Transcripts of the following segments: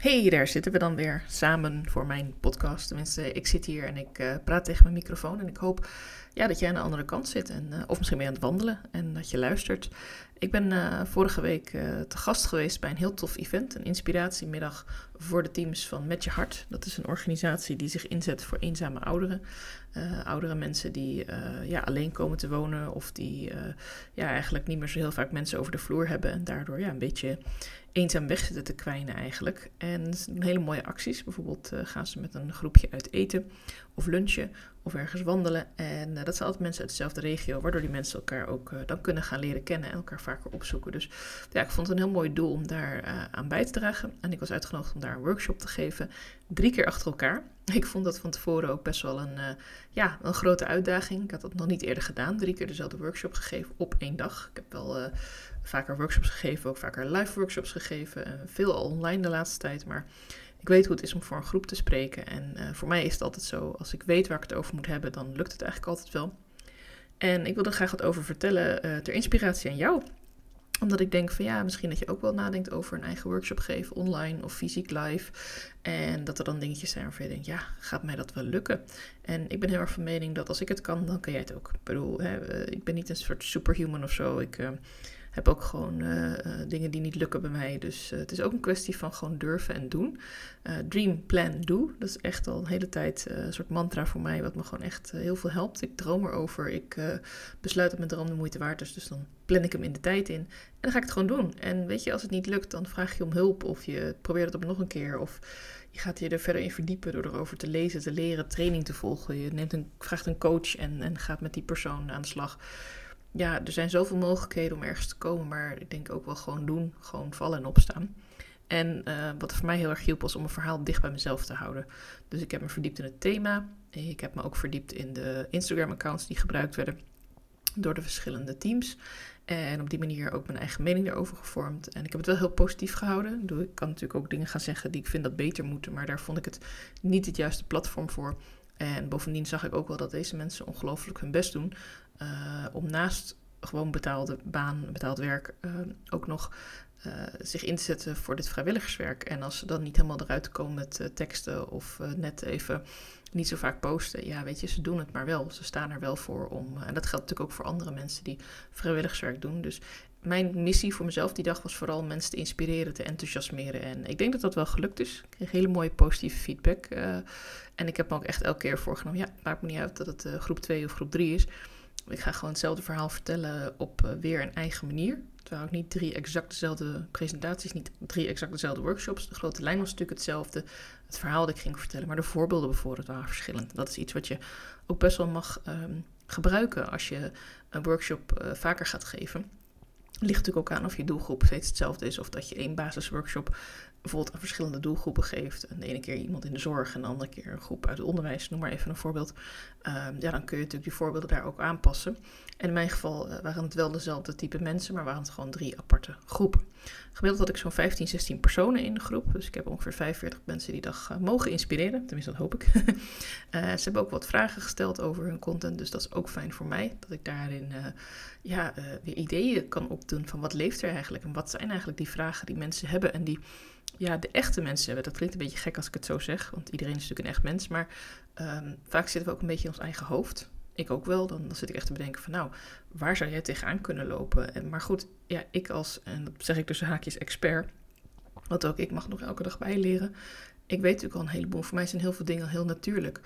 Hey, daar zitten we dan weer samen voor mijn podcast. Tenminste, ik zit hier en ik uh, praat tegen mijn microfoon. En ik hoop ja, dat jij aan de andere kant zit. En, uh, of misschien je aan het wandelen en dat je luistert. Ik ben uh, vorige week te gast geweest bij een heel tof event. Een inspiratiemiddag voor de teams van Met Je Hart. Dat is een organisatie die zich inzet voor eenzame ouderen. oudere mensen die ja, alleen komen te wonen. Of die ja, eigenlijk niet meer zo heel vaak mensen over de vloer hebben. En daardoor ja, een beetje eenzaam weg zitten te kwijnen eigenlijk. En hele mooie acties. Bijvoorbeeld uh, gaan ze met een groepje uit eten of lunchen of ergens wandelen. En uh, dat zijn altijd mensen uit dezelfde regio, waardoor die mensen elkaar ook uh, dan kunnen gaan leren kennen en elkaar vaker opzoeken. Dus ja, ik vond het een heel mooi doel om daar aan bij te dragen. En ik was uitgenodigd om daar een workshop te geven, drie keer achter elkaar. Ik vond dat van tevoren ook best wel een, ja, een grote uitdaging. Ik had dat nog niet eerder gedaan, drie keer dezelfde workshop gegeven op één dag. Ik heb wel vaker workshops gegeven, ook vaker live workshops gegeven. Veel online de laatste tijd, maar ik weet hoe het is om voor een groep te spreken. En uh, voor mij is het altijd zo, als ik weet waar ik het over moet hebben, dan lukt het eigenlijk altijd wel. En ik wil er graag wat over vertellen uh, ter inspiratie aan jou. Omdat ik denk van ja, misschien dat je ook wel nadenkt over een eigen workshop geven, online of fysiek live. En dat er dan dingetjes zijn waarvan je denkt, ja, gaat mij dat wel lukken? En ik ben heel erg van mening dat als ik het kan, dan kan jij het ook. Ik bedoel, hè, ik ben niet een soort superhuman of zo. Ik heb ook gewoon uh, dingen die niet lukken bij mij. Dus uh, het is ook een kwestie van gewoon durven en doen. dream, plan, do. Dat is echt al een hele tijd een soort mantra voor mij, wat me gewoon echt heel veel helpt. Ik droom erover. Ik besluit dat mijn droom de moeite waard is. Dus dan plan ik hem in de tijd in. En dan ga ik het gewoon doen. En weet je, als het niet lukt, dan vraag je om hulp. Of je probeert het op nog een keer. Of je gaat je er verder in verdiepen door erover te lezen, te leren, training te volgen. Je neemt een, vraagt een coach en, en gaat met die persoon aan de slag ja, er zijn zoveel mogelijkheden om ergens te komen, maar ik denk ook wel gewoon doen, gewoon vallen en opstaan. En uh, wat voor mij heel erg hielp was om een verhaal dicht bij mezelf te houden. Dus ik heb me verdiept in het thema. Ik heb me ook verdiept in de Instagram-accounts die gebruikt werden door de verschillende teams. En op die manier ook mijn eigen mening erover gevormd. En ik heb het wel heel positief gehouden. Ik kan natuurlijk ook dingen gaan zeggen die ik vind dat beter moeten. Maar daar vond ik het niet het juiste platform voor. En bovendien zag ik ook wel dat deze mensen ongelooflijk hun best doen. Uh, om naast gewoon betaalde baan, betaald werk, uh, ook nog uh, zich in te zetten voor dit vrijwilligerswerk. En als ze dan niet helemaal eruit komen met teksten of net even niet zo vaak posten, ja, weet je, ze doen het maar wel. Ze staan er wel voor om. en dat geldt natuurlijk ook voor andere mensen die vrijwilligerswerk doen. Dus mijn missie voor mezelf die dag was vooral mensen te inspireren, te enthousiasmeren. En ik denk dat dat wel gelukt is. Ik kreeg hele mooie positieve feedback. en ik heb me ook echt elke keer voorgenomen, ja, maakt me niet uit dat het groep 2 of groep 3 is ik ga gewoon hetzelfde verhaal vertellen op uh, weer een eigen manier. Terwijl ik niet drie exact dezelfde presentaties, niet drie exact dezelfde workshops. De grote lijn was natuurlijk hetzelfde. Het verhaal dat ik ging vertellen, maar de voorbeelden bijvoorbeeld waren verschillend. Dat is iets wat je ook best wel mag um, gebruiken als je een workshop uh, vaker gaat geven. Ligt natuurlijk ook aan of je doelgroep steeds hetzelfde is of dat je één basisworkshop bijvoorbeeld aan verschillende doelgroepen geeft. En de ene keer iemand in de zorg en de andere keer een groep uit het onderwijs, noem maar even een voorbeeld. Um, ja, dan kun je natuurlijk die voorbeelden daar ook aanpassen. En in mijn geval uh, waren het wel dezelfde type mensen, maar waren het gewoon drie aparte groepen. Gemiddeld had ik zo'n 15, 16 personen in de groep. Dus ik heb ongeveer 45 mensen die dag uh, mogen inspireren. Tenminste, dat hoop ik. uh, ze hebben ook wat vragen gesteld over hun content. Dus dat is ook fijn voor mij. Dat ik daarin ja, weer ideeën kan opdoen van wat leeft er eigenlijk. En wat zijn eigenlijk die vragen die mensen hebben. En die ja, de echte mensen hebben. Dat klinkt een beetje gek als ik het zo zeg, want iedereen is natuurlijk een echt mens. Maar um, vaak zitten we ook een beetje in ons eigen hoofd. Ik ook wel. Dan, dan zit ik echt te bedenken van nou, waar zou jij tegenaan kunnen lopen? En, maar goed, ja, ik als, en dat zeg ik tussen haakjes, expert. Want ook ik mag nog elke dag bijleren. Ik weet natuurlijk al een heleboel. Voor mij zijn heel veel dingen heel natuurlijk.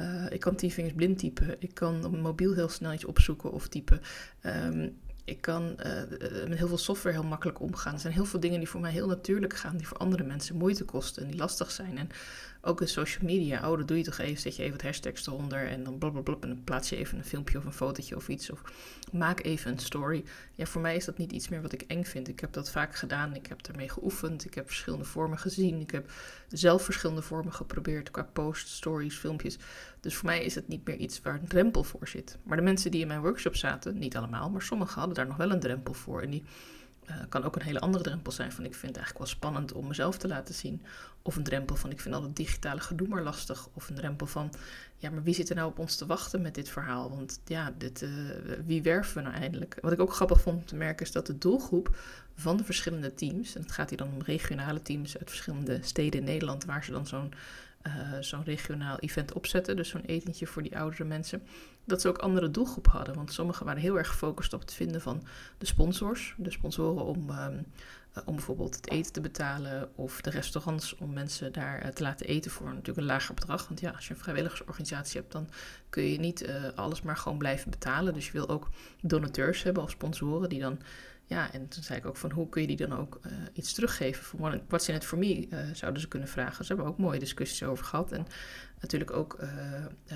Uh, ik kan tien vingers blind typen. Ik kan op mobiel heel snel iets opzoeken of typen. Um, ik kan uh, met heel veel software heel makkelijk omgaan. Er zijn heel veel dingen die voor mij heel natuurlijk gaan, die voor andere mensen moeite kosten en die lastig zijn. En ook in social media, oh, dat doe je toch even, zet je even wat hashtags eronder en dan blablabla en dan plaats je even een filmpje of een fotootje of iets. Of maak even een story. Ja, voor mij is dat niet iets meer wat ik eng vind. Ik heb dat vaak gedaan, ik heb ermee geoefend, ik heb verschillende vormen gezien, ik heb zelf verschillende vormen geprobeerd qua posts, stories, filmpjes. Dus voor mij is het niet meer iets waar een drempel voor zit. Maar de mensen die in mijn workshop zaten, niet allemaal, maar sommigen hadden daar nog wel een drempel voor. En die Uh, kan ook een hele andere drempel zijn van ik vind het eigenlijk wel spannend om mezelf te laten zien. Of een drempel van ik vind al het digitale gedoe maar lastig. Of een drempel van ja, maar wie zit er nou op ons te wachten met dit verhaal? Want ja, dit, uh, wie werven we nou eindelijk? Wat ik ook grappig vond te merken is dat de doelgroep van de verschillende teams, en het gaat hier dan om regionale teams uit verschillende steden in Nederland, waar ze dan zo'n uh, zo'n regionaal event opzetten, dus zo'n etentje voor die oudere mensen, dat ze ook andere doelgroep hadden. Want sommigen waren heel erg gefocust op het vinden van de sponsors, de sponsoren om, um, om bijvoorbeeld het eten te betalen, of de restaurants om mensen daar uh, te laten eten voor natuurlijk een lager bedrag. Want ja, als je een vrijwilligersorganisatie hebt, dan kun je niet alles maar gewoon blijven betalen. Dus je wil ook donateurs hebben of sponsoren die dan ja, en toen zei ik ook van hoe kun je die dan ook uh, iets teruggeven? Voor what's in it for me uh, zouden ze kunnen vragen. Ze hebben ook mooie discussies over gehad. En natuurlijk ook uh,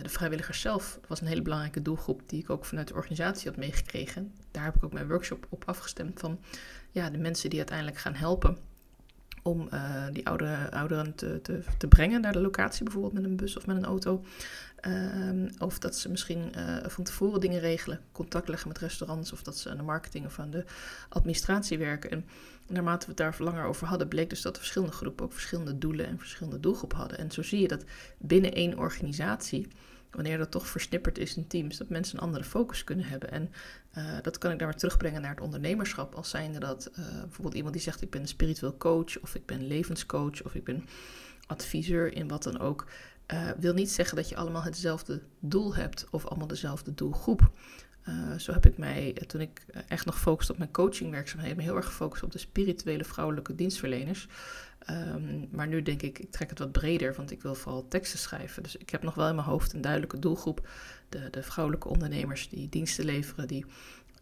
de vrijwilligers zelf was een hele belangrijke doelgroep die ik ook vanuit de organisatie had meegekregen. Daar heb ik ook mijn workshop op afgestemd van ja, de mensen die uiteindelijk gaan helpen om uh, die oude, ouderen te, te, te, brengen naar de locatie, bijvoorbeeld met een bus of met een auto. Uh, of dat ze misschien uh, van tevoren dingen regelen, contact leggen met restaurants, of dat ze aan de marketing of aan de administratie werken. En naarmate we het daar langer over hadden, bleek dus dat de verschillende groepen ook verschillende doelen en verschillende doelgroepen hadden. En zo zie je dat binnen één organisatie wanneer dat toch versnipperd is in teams, dat mensen een andere focus kunnen hebben. En uh, dat kan ik dan weer terugbrengen naar het ondernemerschap. Als zijnde dat uh, bijvoorbeeld iemand die zegt: Ik ben een spiritueel coach, of ik ben levenscoach, of ik ben adviseur in wat dan ook. Uh, wil niet zeggen dat je allemaal hetzelfde doel hebt of allemaal dezelfde doelgroep. Uh, zo heb ik mij, toen ik echt nog focuste op mijn coachingwerkzaamheden, heel erg gefocust op de spirituele vrouwelijke dienstverleners. Um, maar nu denk ik, ik trek het wat breder, want ik wil vooral teksten schrijven. Dus ik heb nog wel in mijn hoofd een duidelijke doelgroep. De, de vrouwelijke ondernemers die diensten leveren, die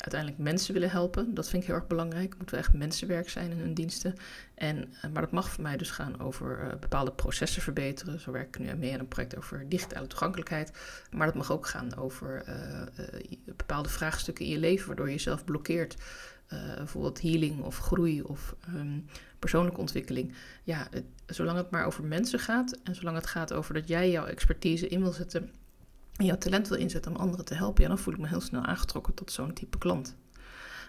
uiteindelijk mensen willen helpen. Dat vind ik heel erg belangrijk. Moeten we echt mensenwerk zijn in hun diensten. En, uh, maar dat mag voor mij dus gaan over uh, bepaalde processen verbeteren. Zo werk ik nu mee aan een project over digitale toegankelijkheid. Maar dat mag ook gaan over uh, bepaalde vraagstukken in je leven, waardoor je jezelf blokkeert. bijvoorbeeld healing of groei of um, persoonlijke ontwikkeling. Ja, het, zolang het maar over mensen gaat en zolang het gaat over dat jij jouw expertise in wil zetten en jouw talent wil inzetten om anderen te helpen, ja, dan voel ik me heel snel aangetrokken tot zo'n type klant.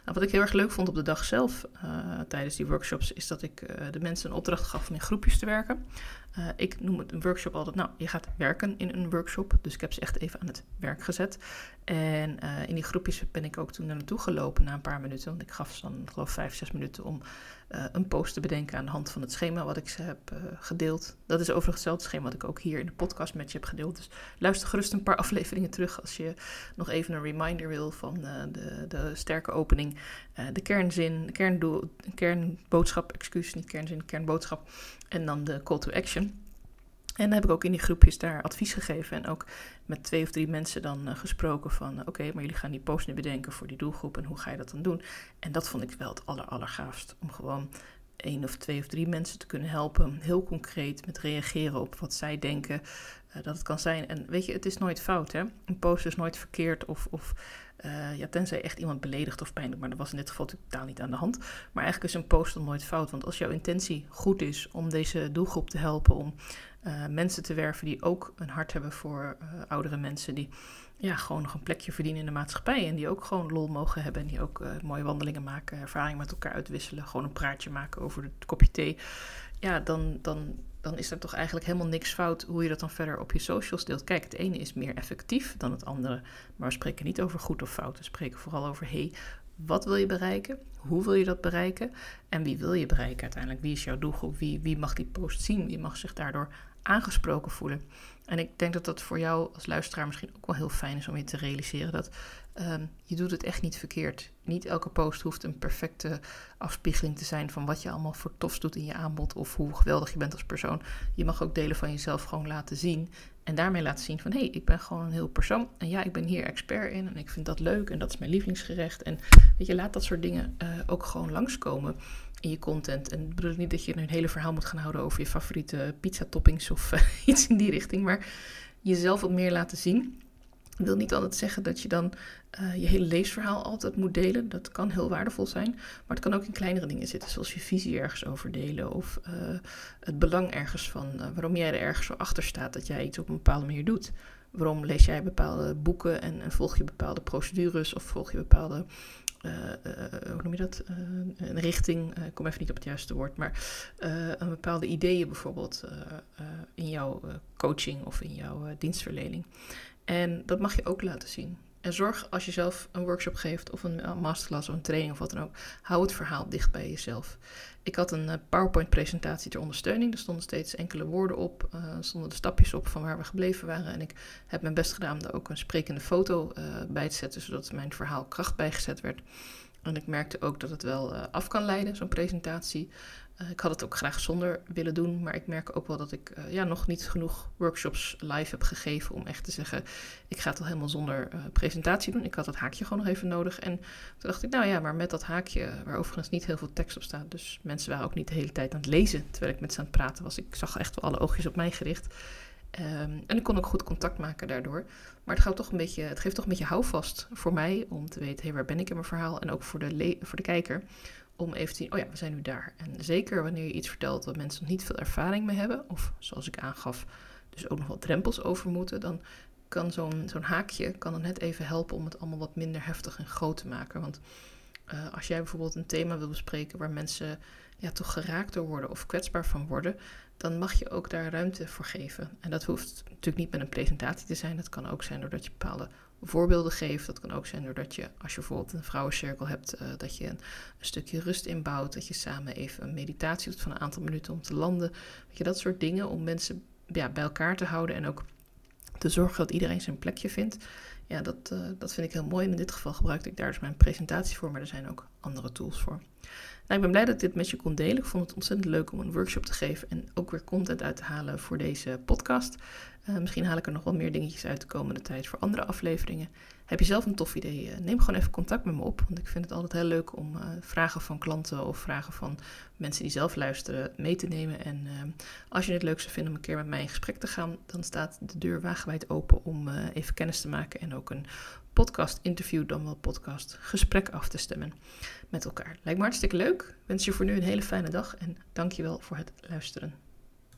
Nou, wat ik heel erg leuk vond op de dag zelf uh, tijdens die workshops, is dat ik uh, de mensen een opdracht gaf om in groepjes te werken. Uh, ik noem het een workshop altijd, nou, je gaat werken in een workshop. Dus ik heb ze echt even aan het werk gezet. En in die groepjes ben ik ook toen naar naartoe gelopen na een paar minuten. Want ik gaf ze dan, geloof vijf, zes minuten om een post te bedenken aan de hand van het schema wat ik ze heb gedeeld. Dat is overigens hetzelfde schema wat ik ook hier in de podcast met je heb gedeeld. Dus luister gerust een paar afleveringen terug als je nog even een reminder wil van de, de sterke opening. de kernzin, de kerndoel, kernboodschap, excuus, niet kernzin, kernboodschap. En dan de call to action. En dan heb ik ook in die groepjes daar advies gegeven en ook met twee of drie mensen dan uh, gesproken van uh, oké, maar jullie gaan die post nu bedenken voor die doelgroep en hoe ga je dat dan doen? En dat vond ik wel het aller, allergaafst, om gewoon één of twee of drie mensen te kunnen helpen, heel concreet met reageren op wat zij denken uh, dat het kan zijn. En weet je, het is nooit fout hè, een post is nooit verkeerd of, of uh, ja, tenzij echt iemand beledigd of pijnlijk, maar dat was in dit geval totaal niet aan de hand. Maar eigenlijk is een post nooit fout, want als jouw intentie goed is om deze doelgroep te helpen, om uh, mensen te werven die ook een hart hebben voor uh, oudere mensen, die ja, gewoon nog een plekje verdienen in de maatschappij en die ook gewoon lol mogen hebben en die ook mooie wandelingen maken, ervaring met elkaar uitwisselen, gewoon een praatje maken over het kopje thee. Ja, dan, dan dan is er toch eigenlijk helemaal niks fout hoe je dat dan verder op je socials deelt. Kijk, het ene is meer effectief dan het andere, maar we spreken niet over goed of fout. We spreken vooral over, hey, wat wil je bereiken? Hoe wil je dat bereiken? En wie wil je bereiken uiteindelijk? Wie is jouw doelgroep? Wie, wie mag die post zien? Wie mag zich daardoor aangesproken voelen? En ik denk dat dat voor jou als luisteraar misschien ook wel heel fijn is om je te realiseren dat um, je doet het echt niet verkeerd. Niet elke post hoeft een perfecte afspiegeling te zijn van wat je allemaal voor tofs doet in je aanbod of hoe geweldig je bent als persoon. Je mag ook delen van jezelf gewoon laten zien en daarmee laten zien van hé, hey, ik ben gewoon een heel persoon en ja, ik ben hier expert in en ik vind dat leuk en dat is mijn lievelingsgerecht. En weet je, laat dat soort dingen uh, ook gewoon langskomen in je content. En ik bedoel niet dat je een hele verhaal moet gaan houden over je favoriete pizza toppings of uh, iets in die richting, maar jezelf wat meer laten zien. Wil niet altijd zeggen dat je dan uh, je hele leesverhaal altijd moet delen. Dat kan heel waardevol zijn. Maar het kan ook in kleinere dingen zitten, zoals je visie ergens over delen. Of uh, het belang ergens van uh, waarom jij er ergens zo achter staat dat jij iets op een bepaalde manier doet. Waarom lees jij bepaalde boeken en, en volg je bepaalde procedures of volg je bepaalde hoe noem je dat? een richting, ik kom even niet op het juiste woord, maar een bepaalde ideeën bijvoorbeeld in jouw coaching of in jouw dienstverlening. En dat mag je ook laten zien. En zorg als je zelf een workshop geeft of een masterclass of een training of wat dan ook, hou het verhaal dicht bij jezelf. Ik had een eh, PowerPoint-presentatie ter ondersteuning. Er stonden steeds enkele woorden op, uh, stonden de stapjes op van waar we gebleven waren. En ik heb mijn best gedaan om er ook een sprekende foto bij te zetten, zodat mijn verhaal kracht bijgezet werd. En ik merkte ook dat het wel af kan leiden, zo'n presentatie. Eh, ik had het ook graag zonder willen doen, maar ik merk ook wel dat ik uh, ja, nog niet genoeg workshops live heb gegeven om echt te zeggen, ik ga het al helemaal zonder presentatie doen. Ik had dat haakje gewoon nog even nodig. En toen dacht ik, nou ja, maar met dat haakje, waar overigens niet heel veel tekst op staat, dus mensen waren ook niet de hele tijd aan het lezen terwijl ik met ze aan het praten was. Ik zag echt wel alle oogjes op mij gericht. Um, en ik kon ook goed contact maken daardoor. Maar het, gaat toch een beetje, het geeft toch een beetje houvast voor mij om te weten, hey, waar ben ik in mijn verhaal? En ook voor de, voor de kijker om even te zien, oh ja, we zijn nu daar. En zeker wanneer je iets vertelt wat mensen nog niet veel ervaring mee hebben, of zoals ik aangaf, dus ook nog wat drempels over moeten, dan kan zo'n zo'n haakje kan dan net even helpen om het allemaal wat minder heftig en groot te maken. Want uh, als jij bijvoorbeeld een thema wil bespreken waar mensen ja, toch geraakt door worden of kwetsbaar van worden, dan mag je ook daar ruimte voor geven. En dat hoeft natuurlijk niet met een presentatie te zijn. Dat kan ook zijn doordat je bepaalde voorbeelden geeft. Dat kan ook zijn doordat je, als je bijvoorbeeld een vrouwencirkel hebt, uh, dat je een, een, stukje rust inbouwt. Dat je samen even een meditatie doet van een aantal minuten om te landen. Weet je, dat soort dingen om mensen ja, bij elkaar te houden en ook te zorgen dat iedereen zijn plekje vindt. Ja, dat, uh, dat vind ik heel mooi. In dit geval gebruikte ik daar dus mijn presentatie voor, maar er zijn ook andere tools voor. Nou, ik ben blij dat ik dit met je kon delen. Ik vond het ontzettend leuk om een workshop te geven en ook weer content uit te halen voor deze podcast. Uh, misschien haal ik er nog wel meer dingetjes uit de komende tijd voor andere afleveringen. Heb je zelf een tof idee? Uh, neem gewoon even contact met me op. Want ik vind het altijd heel leuk om uh, vragen van klanten of vragen van mensen die zelf luisteren mee te nemen. En als je het leuk zou vinden om een keer met mij in gesprek te gaan, dan staat de deur wagenwijd open om even kennis te maken en ook een podcast interview, dan wel podcast gesprek af te stemmen met elkaar. Lijkt me hartstikke leuk. Wens je voor nu een hele fijne dag en dankjewel voor het luisteren.